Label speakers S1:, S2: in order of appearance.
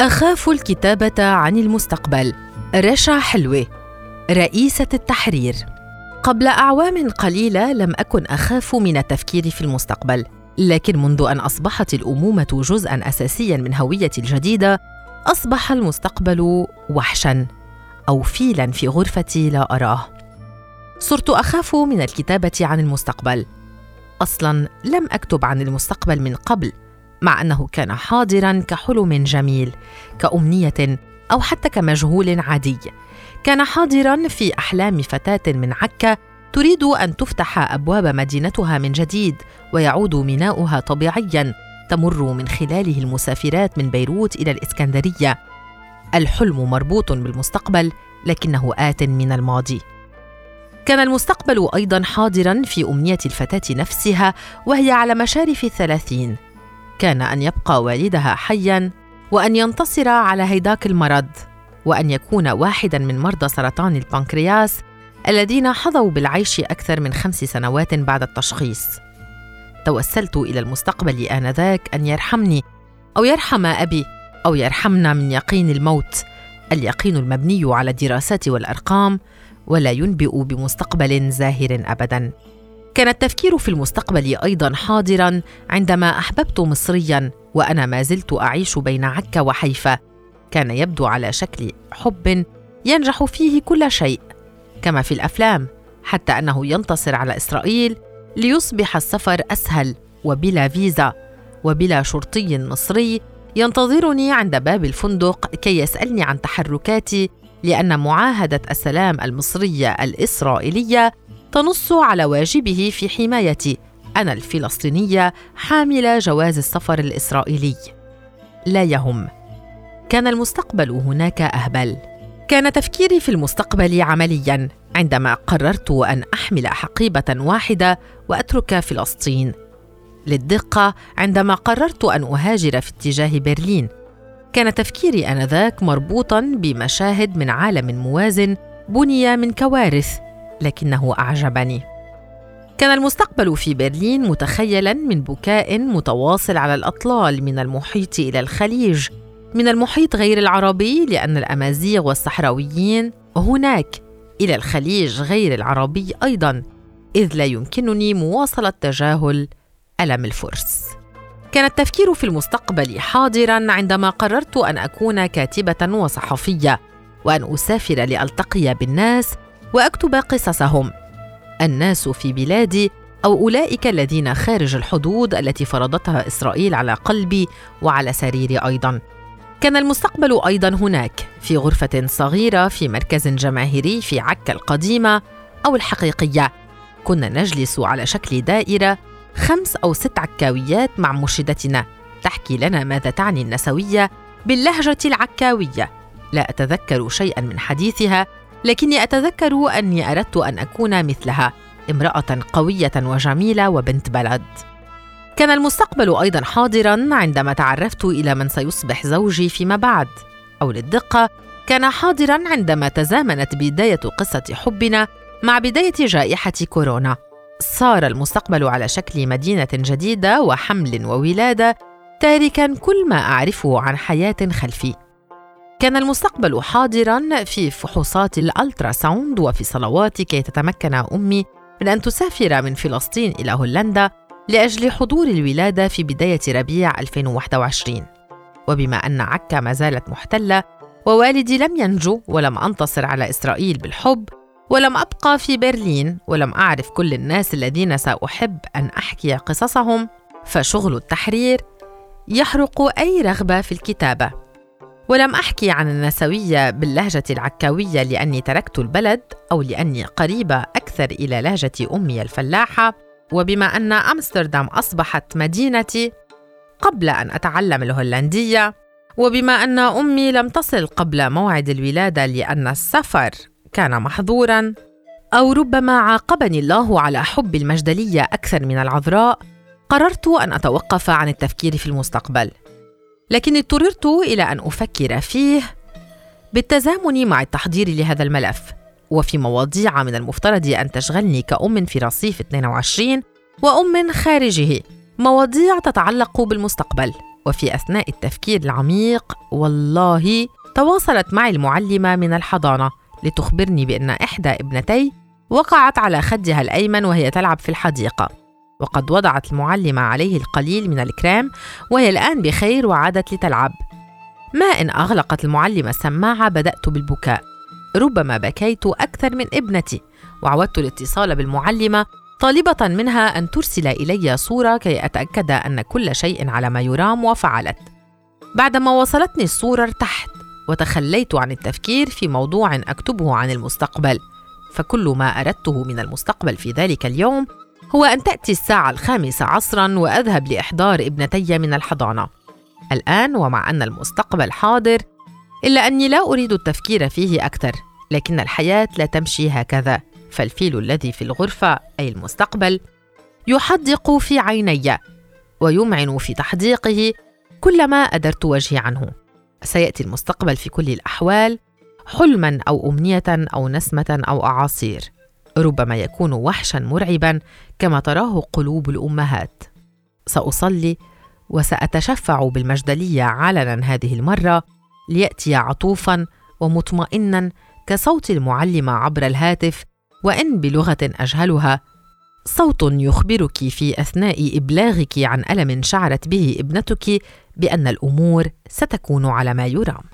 S1: أخاف الكتابة عن المستقبل. رشا حلوة رئيسة التحرير. قبل أعوام قليلة لم أكن أخاف من التفكير في المستقبل لكن منذ أن أصبحت الأمومة جزءا أساسيا من هويتي الجديدة أصبح المستقبل وحشا أو فيلا في غرفتي لا أراه. صرت أخاف من الكتابة عن المستقبل. أصلا لم أكتب عن المستقبل من قبل. مع أنه كان حاضرا كحلم جميل كأمنية أو حتى كمجهول عادي. كان حاضرا في أحلام فتاة من عكا تريد أن تفتح أبواب مدينتها من جديد ويعود ميناؤها طبيعيا تمر من خلاله المسافرات من بيروت إلى الإسكندرية. الحلم مربوط بالمستقبل لكنه آت من الماضي. كان المستقبل أيضا حاضرا في أمنية الفتاة نفسها وهي على مشارف الثلاثين كان أن يبقى والدها حيا وأن ينتصر على هيداك المرض وأن يكون واحدا من مرضى سرطان البنكرياس الذين حظوا بالعيش أكثر من خمس سنوات بعد التشخيص. توسلت إلى المستقبل آنذاك أن يرحمني أو يرحم أبي أو يرحمنا من يقين الموت. اليقين المبني على الدراسات والأرقام ولا ينبئ بمستقبل زاهر ابدا. كان التفكير في المستقبل أيضا حاضرا عندما أحببت مصريا وأنا ما زلت أعيش بين عكا وحيفا. كان يبدو على شكل حب ينجح فيه كل شيء كما في الأفلام حتى أنه ينتصر على إسرائيل ليصبح السفر أسهل وبلا فيزا. وبلا شرطي مصري ينتظرني عند باب الفندق كي يسألني عن تحركاتي لأن معاهدة السلام المصرية الإسرائيلية تنص على واجبه في حمايتي أنا الفلسطينيه حامله جواز السفر الإسرائيلي. لا يهم. كان المستقبل هناك أهبل. كان تفكيري في المستقبل عمليا عندما قررت أن أحمل حقيبة واحدة وأترك فلسطين. للدقة عندما قررت أن أهاجر في اتجاه برلين. كان تفكيري آنذاك مربوطا بمشاهد من عالم موازن بني من كوارث. لكنه أعجبني. كان المستقبل في برلين متخيلا من بكاء متواصل على الأطلال من المحيط إلى الخليج. من المحيط غير العربي لأن الأمازيغ والصحراويين هناك. إلى الخليج غير العربي أيضا إذ لا يمكنني مواصلة تجاهل ألم الفرس. كان التفكير في المستقبل حاضرا عندما قررت أن أكون كاتبة وصحفية وأن أسافر لألتقي بالناس وأكتب قصصهم. الناس في بلادي أو أولئك الذين خارج الحدود التي فرضتها إسرائيل على قلبي وعلى سريري أيضا. كان المستقبل أيضا هناك في غرفة صغيرة في مركز جماهيري في عكا القديمة أو الحقيقية. كنا نجلس على شكل دائرة خمس أو ست عكاويات مع مرشدتنا. تحكي لنا ماذا تعني النسوية باللهجة العكاوية. لا أتذكر شيئا من حديثها لكني أتذكر أني أردت أن أكون مثلها امرأة قوية وجميلة وبنت بلد. كان المستقبل أيضا حاضرا عندما تعرفت إلى من سيصبح زوجي فيما بعد. أو للدقة كان حاضرا عندما تزامنت بداية قصة حبنا مع بداية جائحة كورونا. صار المستقبل على شكل مدينة جديدة وحمل وولادة تاركا كل ما أعرفه عن حياة خلفي. كان المستقبل حاضرا في فحوصات الال ultrasound وفي صلواتي كي تتمكن أمي من أن تسافر من فلسطين إلى هولندا لأجل حضور الولادة في بداية ربيع 2021 وبما أن عكا ما زالت محتلة ووالدي لم ينجو ولم أنتصر على إسرائيل بالحب ولم أبقى في برلين ولم أعرف كل الناس الذين سأحب أن أحكي قصصهم فشغل التحرير يحرق أي رغبة في الكتابة. ولم أحكي عن النسوية باللهجة العكاوية لأني تركت البلد أو لأني قريبة أكثر إلى لهجة أمي الفلاحة. وبما أن أمستردام أصبحت مدينتي قبل أن أتعلم الهولندية وبما أن أمي لم تصل قبل موعد الولادة لأن السفر كان محظورا أو ربما عاقبني الله على حب المجدلية أكثر من العذراء قررت أن أتوقف عن التفكير في المستقبل. لكني اضطررت إلى أن أفكر فيه بالتزامن مع التحضير لهذا الملف. وفي مواضيع من المفترض أن تشغلني كأم في رصيف 22 وأم خارجه. مواضيع تتعلق بالمستقبل. وفي أثناء التفكير العميق والله تواصلت معي المعلمة من الحضانة لتخبرني بأن إحدى ابنتي وقعت على خدها الأيمن وهي تلعب في الحديقة. وقد وضعت المعلمة عليه القليل من الكريم وهي الآن بخير وعادت لتلعب. ما إن أغلقت المعلمة السماعه بدأت بالبكاء. ربما بكيت أكثر من ابنتي وعودت الاتصال بالمعلمة طالبة منها أن ترسل إلي صورة كي أتأكد أن كل شيء على ما يرام وفعلت. بعدما وصلتني الصورة ارتحت وتخليت عن التفكير في موضوع أكتبه عن المستقبل. فكل ما أردته من المستقبل في ذلك اليوم هو أن تأتي الساعة الخامسة عصرا وأذهب لإحضار ابنتي من الحضانة. الآن ومع أن المستقبل حاضر إلا أني لا أريد التفكير فيه أكثر لكن الحياة لا تمشي هكذا. فالفيل الذي في الغرفة أي المستقبل يحدق في عيني ويمعن في تحديقه كلما أدرت وجهي عنه. سيأتي المستقبل في كل الأحوال حلما أو امنيه أو نسمه أو أعاصير. ربما يكون وحشا مرعبا كما تراه قلوب الأمهات. سأصلي وسأتشفع بالمجدلية علنا هذه المرة ليأتي عطوفا ومطمئنا كصوت المعلمه عبر الهاتف وإن بلغة أجهلها صوت يخبرك في أثناء إبلاغك عن ألم شعرت به ابنتك بأن الأمور ستكون على ما يرام.